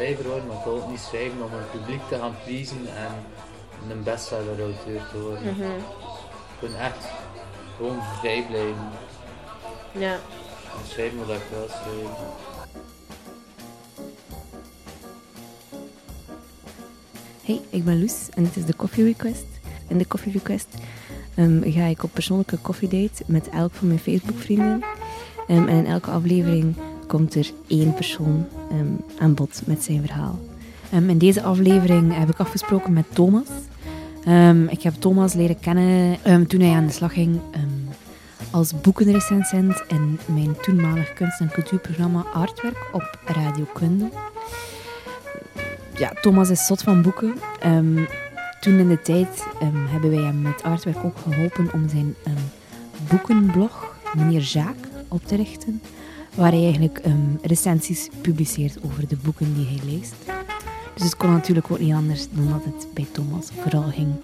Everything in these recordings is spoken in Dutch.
schrijver worden, maar ik wil ook niet schrijven om een publiek te gaan pleasen en een bestseller auteur te worden. Mhm. Ik wil echt gewoon vrij blijven. Ja. En schrijven wat ik wil schrijven. Hey, ik ben Loes en dit is de Coffee Request. In de Coffee Request ehm, ga ik op persoonlijke koffiedate met elk van mijn Facebook-vrienden. Ehm, en in elke aflevering komt er één persoon ehm, aan bod met zijn verhaal. Ehm, in deze aflevering heb ik afgesproken met Thomas. Ehm, ik heb Thomas leren kennen toen hij aan de slag ging als boekenrecensent in mijn toenmalig kunst- en cultuurprogramma Artwerk op Radio Kunde ja, Thomas is zot van boeken. Toen in de tijd hebben wij hem met artwerk ook geholpen om zijn boekenblog, meneer Jacques, op te richten. Waar hij eigenlijk ehm, recensies publiceert over de boeken die hij leest. Dus het kon natuurlijk ook niet anders dan dat het bij Thomas vooral ging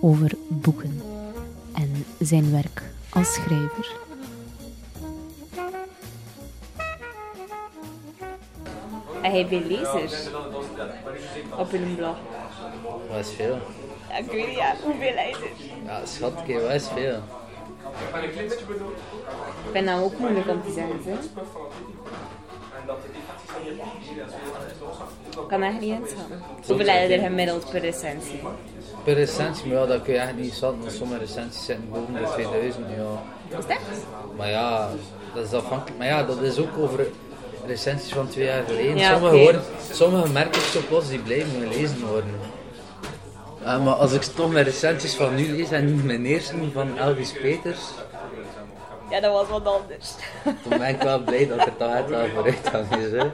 over boeken en zijn werk als schrijver. En hij heeft lezers op hun blog. Wat is veel? Ja, ik weet niet, ja, hoeveel lezers? Ja, schat, wat is veel? Ik vind dat ook moeilijk om te zeggen. Hè? Ik kan echt niet inschatten. Hoeveel heb je er gemiddeld per recensie? Per recensie, maar ja, dat kun je echt niet zatten. want Sommige recensies zitten boven de 2000, ja. Is dat? Maar ja, dat is afhankelijk. Maar ja, dat is ook over recensies van twee jaar geleden. Ja, sommige, worden, sommige merk ik zo plots, die blijven gelezen worden. Ja, maar als ik toch mijn recensies van nu lees en niet mijn eerste van Elvis Peters, Ja, dat was wat anders. dan ben ik wel blij dat er toch echt wel vooruitgang is. Hè.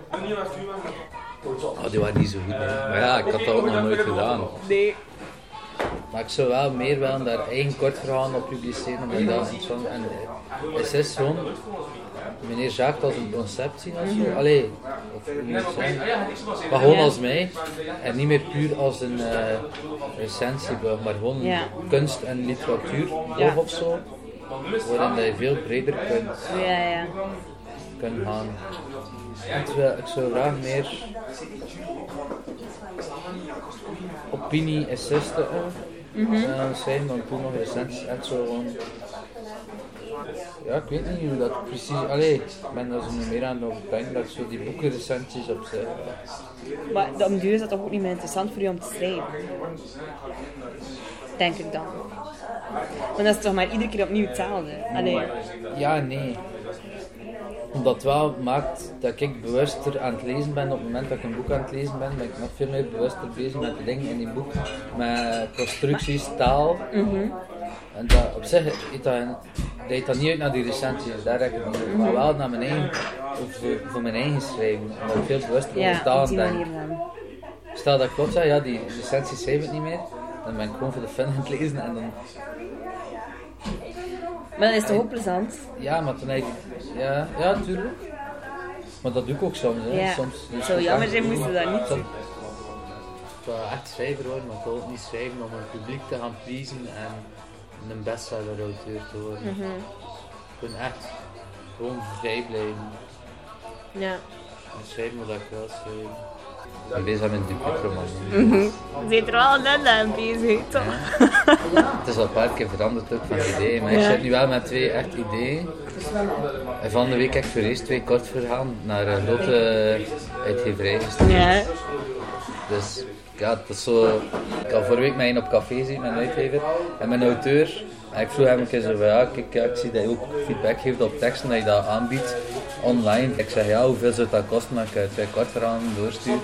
Oh, die waren niet zo goed, hè. maar ja, ik had dat ook nog nooit gedaan. Nee. Maar ik zou wel meer willen daar eigen kort verhaal op publiceren, omdat ik dat interessant En het is gewoon, meneer Jacques als een concept zien of zo. Allee, Maar gewoon als mij. En niet meer puur als een eh recensieblog, maar gewoon Ja. kunst- en literatuurblog Ja. of zo. Waarin dat je veel breder kunt, Ja, ja. kunt gaan. Ik zou, ik zou graag meer opinie-assisten uh, zijn, dan toen nog recensies echt zo gewoon... Ja, ik weet niet hoe dat precies... Allee, ik ben daar zo nu meer aan het dat ik zo die boekenrecensies opzij. Maar om de duur is dat toch ook niet meer interessant voor je om te schrijven? Denk ik dan. Maar dat is toch maar iedere keer opnieuw hetzelfde. Allee. Ja, nee. Omdat het wel maakt dat ik bewuster aan het lezen ben. Op het moment dat ik een boek aan het lezen ben, ben ik nog veel meer bewuster bezig met de dingen in die boek. Met constructies, taal. En dat, op zich dat, deed dat niet uit naar die recensies, daar heb ik het niet over. Maar wel naar mijn eigen, voor, voor mijn eigen schrijven. Omdat ik veel bewuster over Ja, taal denk. Stel dat ik klopt zeg, ja, die recensies schrijf ik niet meer. Dan ben ik gewoon voor de fun aan het lezen en dan Maar dat is toch ook plezant? Ja, maar toen eigenlijk... Ja, ja, tuurlijk. Maar dat doe ik ook soms, hè. Ja. Soms, Het zou jammer zijn moesten dat niet doen. Ik wil echt schrijver worden, maar ik wil ook niet schrijven om een publiek te gaan pleasen en een bestseller auteur te worden. Mhm. Ik wil echt gewoon vrij blijven. Ja. En schrijven wat ik wil schrijven. Ik ben bezig met een debuutroman. Je zit er wel net aan bezig, toch? Het is al een paar keer veranderd ook van ideeën, maar ik zit nu wel met twee echt ideeën. En van de week heb ik voor eerst twee kortverhalen naar een grote uitgeverij gestuurd. Ja. Dus ja, het is zo. Ik had vorige week met een op café zien met een uitgever en mijn auteur. En ik vroeg hem een keer zo van ja, kijk, ja, ik zie dat je ook feedback geeft op teksten dat je dat aanbiedt online. Ik zeg ja, hoeveel zou dat kosten dat ik eh, twee kortverhalen doorstuur?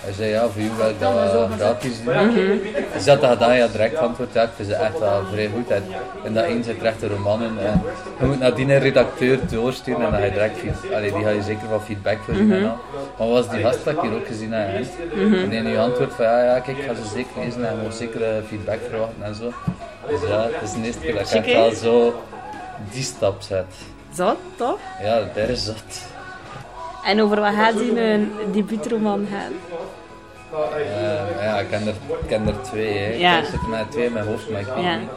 Hij zei ja, voor u wil ik dat wel gratis doen. Dus dat had gedaan, ja, direct antwoord, ja, ik vind ze echt wel vrij goed. En, en dat één zit echt een roman in. En je moet nadien een redacteur doorsturen en dan ga je direct feed, allee, die ga je zeker van feedback voorzien en al. Maar was die gast hier ook gezien heb, hè? En die nu antwoordt van ja, ja, kijk, ik ga ze zeker lezen en je moet zeker eh, feedback verwachten en zo. Dus ja, het is de eerste keer dat ik echt wel zo die stap zet. Zot, toch? Ja, daar is dat. En over wat gaat die een debuutroman gaan? Eh, ja, ik ken er, ik ken er twee. Hè. Ja. Ik zit met twee in mijn hoofd, maar ik weet Ja. niet.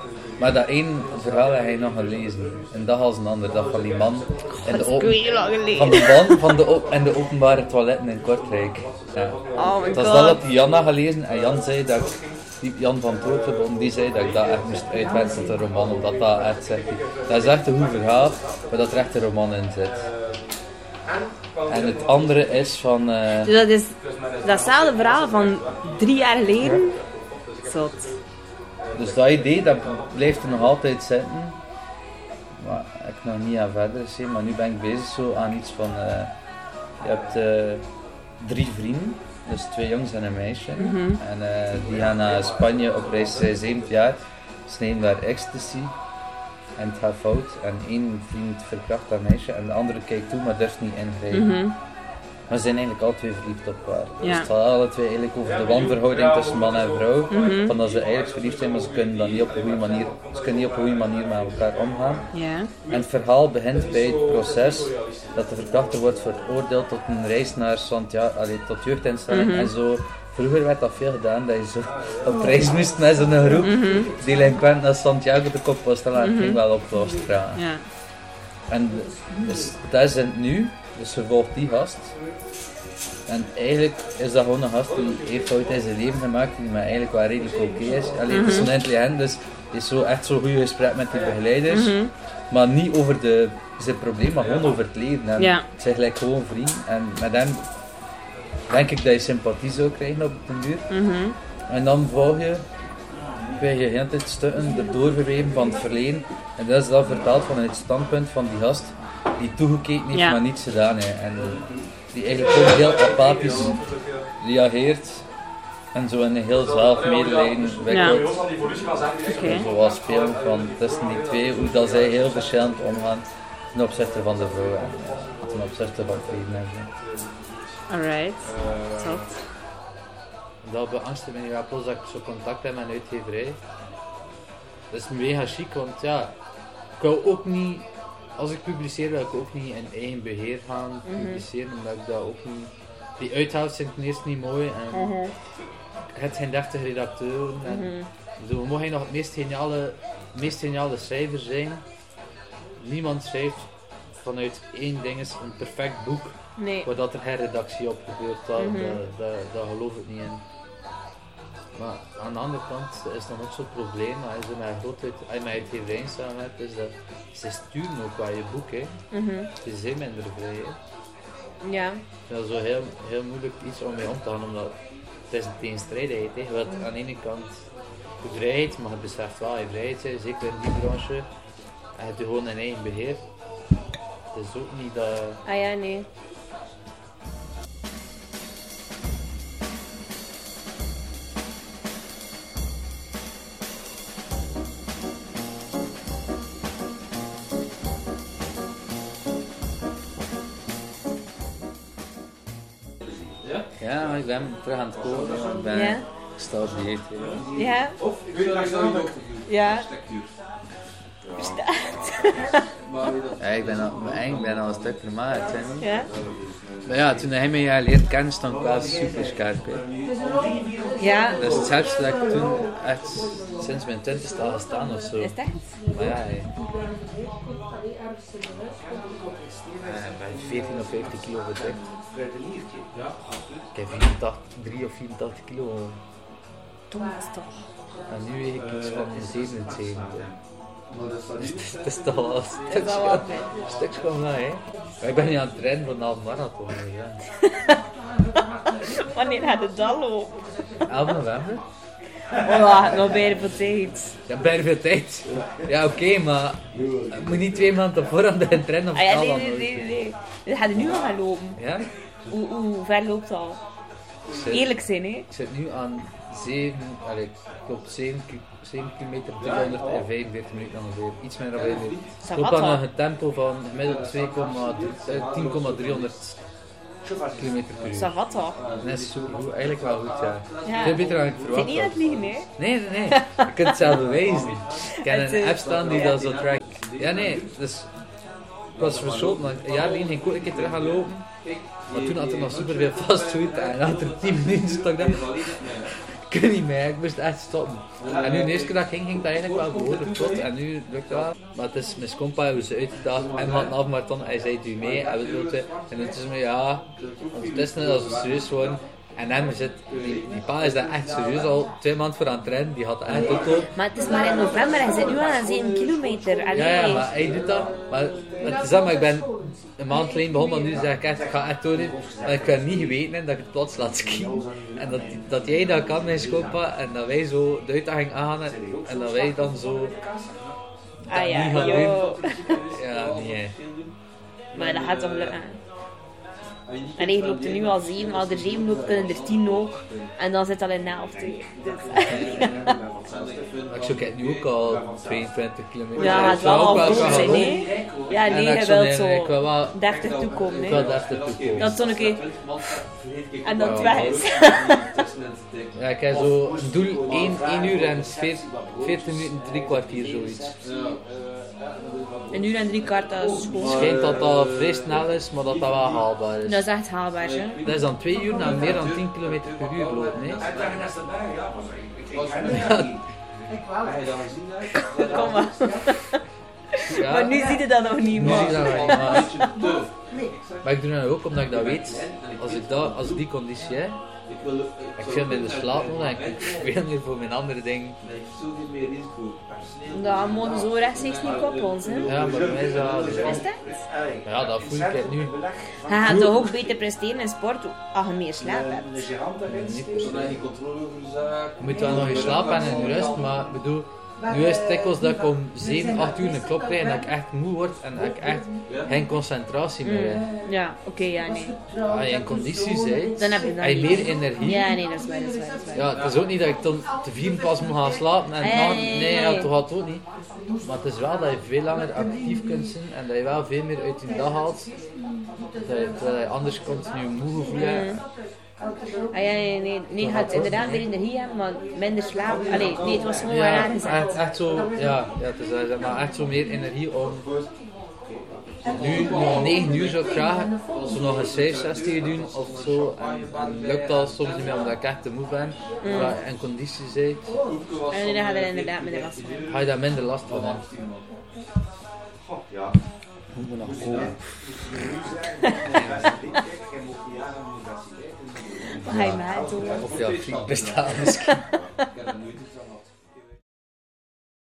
Maar dat één verhaal heb je nog gelezen. Een dag als een ander. Dat van die man in de, Dat is open, heel lang van de man van de, op- in de openbare toiletten in Kortrijk. Ja. Oh my Het was dat dat die Jan had gelezen en Jan zei dat ik, die Jan van Toortebom, die zei dat ik dat echt moest uitwensen tot een roman, omdat dat echt zegt. Dat is echt een goed verhaal, maar dat er echt een roman in zit. En het andere is van, eh, Dus dat is datzelfde verhaal van drie jaar geleden. Zot. Dus dat idee dat blijft er nog altijd zitten. Maar ik nog niet aan verder gezien, maar nu ben ik bezig zo aan iets van, eh, je hebt eh, drie vrienden, dus twee jongens en een meisje. En eh, die gaan naar Spanje op reis, zij is 7 jaar, ze nemen daar ecstasy. En het gaat fout. En één vriend verkracht dat meisje en de andere kijkt toe, maar durft niet ingrijpen. Maar ze zijn eigenlijk al twee verliefd op elkaar. Ja. Dus het gaat alle twee eigenlijk over de wanverhouding tussen man en vrouw. Van dat ze eigenlijk verliefd zijn, maar ze kunnen dan niet op een goede manier, ze kunnen niet op een goede manier met elkaar omgaan. Ja. En het verhaal begint bij het proces dat de verkrachter wordt veroordeeld tot een reis naar Santiago, allee, tot jeugdinstelling en zo. Vroeger werd dat veel gedaan, dat je zo op reis moest met zo'n groep delinquent naar Santiago de kop was te laten, ging wel opgelost vragen. Ja. En dus, dat is het nu, dus ze volgt die gast. En eigenlijk is dat gewoon een gast die heeft fout in zijn leven gemaakt, die maar eigenlijk wel redelijk oké is. Alleen het is intelligent, dus is zo echt zo'n goed gesprek met die begeleiders. Maar niet over de, zijn probleem, maar gewoon over het leven. En Ja. Het zijn gelijk gewoon vriend. En met hem denk ik dat je sympathie zou krijgen op den duur. En dan volg je, krijg je de hele tijd stukken de doorgeweven van het verleden. En dat is dan vertaald vanuit het standpunt van die gast die toegekeken heeft, Ja. maar niets gedaan heeft. En die eigenlijk heel apathisch reageert. En zo in een heel zelfmedelijden wikkelt. Oké. Zoals spelen van tussen die twee, hoe dat zij heel verschillend omgaan ten opzichte van de vrouw en ten opzichte van vrienden. Alright. Zot. Dat beangstigt me ja, plots dat ik zo contact heb met een uitgeverij. Dat is mega chic, want ja, ik wil ook niet, als ik publiceer, wil ik ook niet in eigen beheer gaan publiceren, omdat ik dat ook niet, die uithoud zijn ten eerste niet mooi en het zijn deftige redacteuren en zo, mocht hij nog het meest geniale, meest geniale schrijver zijn, niemand schrijft vanuit één ding is een perfect boek Nee. waar dat er geen redactie op gebeurt, dat, dat geloof ik niet in. Maar aan de andere kant is dan ook zo'n probleem, als je met grootheid, als je met uitgeverij samen hebt, is dat ze sturen ook bij je boek, hè. Ze zijn minder vrij, hè. Ja. Dat is zo heel, heel moeilijk iets om mee om te gaan, omdat het is een tegenstrijdigheid. Hè. Je wilt aan de ene kant je vrijheid, maar je beseft wel je vrijheid, hè. zeker in die branche. En je hebt gewoon in eigen beheer. Het is ook niet dat... Ah ja, nee. Ja, maar ik ben terug aan het komen. Ik ben Ja? gestabiliseerd. hè. Ja? Ja. Ja, ik ben al, eigenlijk ben al een stuk vermaakt. Hè. Ja? Maar ja, toen hij mij ja, leert kennen, stond ik wel super scherp. Hè. Ja. Dat is het scherpste dat ik toen echt sinds mijn twintigste al gestaan of zo. Is echt? Maar ja, hè. Ja, ik ben 14 of 15 kilo gedrukt. Ik heb 84, 3 of 84 kilo. Thomas toch. En nu weeg ik iets van 77. Dus het is toch wel een stuk is al wat, schoon- een stuk schoon wel, hè. Ik ben niet aan het trainen voor een half marathon. Ja. Wanneer gaat het dan lopen? 11 november? Oh, nog bijna voor tijd. Ja, bijna veel tijd. Ja, oké, maar ik moet niet twee maanden op voorhand in trainen of Ah ja, al nee, nee, nee, nee. Dan gaat nu al gaan lopen. Ja? Hoe, ver loopt het al? Zit, Eerlijk zijn, hè? ik zit nu aan 7, allee, ik loop 7, ki- 7 kilometer 345 minuten ongeveer. Iets minder dan 45. Ik Ça loop va, aan een tempo van gemiddeld 2,3 eh, 10,300 kilometer per uur. Ça va toch? Dat is super goed, eigenlijk wel goed, ja. Ja. Veel beter dan ik verwacht niet aan het? Nee, nee, nee. Je kunt het zelf bewijzen. Ik heb een eh, app staan die dat zo trackt. Ja, nee, dus ik was verschoten, want een jaar geleden ging ik een keer terug gaan lopen. Maar toen had er nog super veel fastfood en achter 10 minuten stond ik daar. Kon niet meer, ik moest echt stoppen. En nu de eerste keer dat ik ging, ging het eigenlijk wel behoorlijk vlot. En nu lukt het wel. Maar het is mijn compa, hebben ze uitgedaagd. En we hadden marathon, hij zei, doe je mee? En we doen. En het is me, ja, want het is net als we serieus worden. En hem zit, die, die pa is daar echt serieus al twee maanden voor aan het trainen. Die had echt auto. Maar het is maar in november, hij zit nu al aan 7 kilometer. Allee. Ja, ja, maar hij doet dat. Maar het is dat, maar ik ben een maand geleden begonnen, maar nu zeg ik echt, ik ga echt doen. Maar ik heb niet geweten hè, dat ik het plots laat skiën. En dat, dat jij dat kan, mijn schoonpa, en dat wij zo de uitdaging aangaan en, en dat wij dan zo Ah niet ja, gaan joh. Ja, nee. Maar dat gaat toch lukken. En hij loopt er nu al 7, als er 7 loopt, kunnen er 10 ook. En dan zit al in de helft. Dus, Maar ik zoek het nu ook al 22 kilometer. ja, het wel zou ook al wel goed zijn, hè? Ja, En nee, hij wil nee, nee, ik wil zo wel, deftig toekomen. ik wil hè. daar te toekomen. Dat en dan Ja. het weg is. Ja, ik heb zo een doel 1, 1 uur en 40, 40 minuten, drie kwartier zoiets. Een uur en drie kwart, dat is Het gewoon... schijnt dat dat vrij snel is, maar dat dat wel haalbaar is. Dat is echt haalbaar, hè? Dat is dan 2 uur na meer dan 10 km per uur lopen. hè. Kom maar. Ja, Maar nu ziet je dat nog niet, nu zie je man. maar, maar ik doe dat ook omdat ik dat weet. Als ik, dat, als ik die conditie heb, ik veel meer de slaap nodig en ik veel meer voor mijn andere dingen. Dat mogen zo rechtstreeks niet koppelen, hè? Ja, maar bij mij is dat zo. Is dat? Ja, dat voel ik het nu. Je gaat toch ook beter presteren in sport als je meer slaap hebt. Niet per se. Je moet wel nog je slaap en in rust, maar ik bedoel, nu is het dikwijls dat ik om 7, 8 uur een klop krijg en dat ik echt moe word en dat ik echt geen concentratie meer heb. Ja, oké, ja, nee. Als je in conditie bent, Dan heb je dat heb je niet. meer energie. Ja, nee, dat is waar, dat is waar. Dat is waar. Ja, het is ook niet dat ik dan te vier pas moet gaan slapen en Nee, dan, nee, nee, nee. ja, toch gaat ook niet. Maar het is wel dat je veel langer actief kunt zijn en dat je wel veel meer uit je dag haalt. Dat je, terwijl je anders continu moe gevoel hebt. Ah, ja, nee, nee, nee, je gaat inderdaad meer energie hebben, maar minder slaap. Allee, nee, het was gewoon Ja, aangezet. echt, echt zo, ja, ja, het is maar echt zo meer energie om. Nu, om 9 uur zou ik graag zo nog een 65 doen of zo. En, en lukt dat soms niet meer omdat ik echt te moe ben. Maar in conditie zit, En dan gaat er inderdaad minder last van. ga je daar minder last van hebben. Hoe moet nog komen? Je met doen? Of ja, friet bestaan misschien.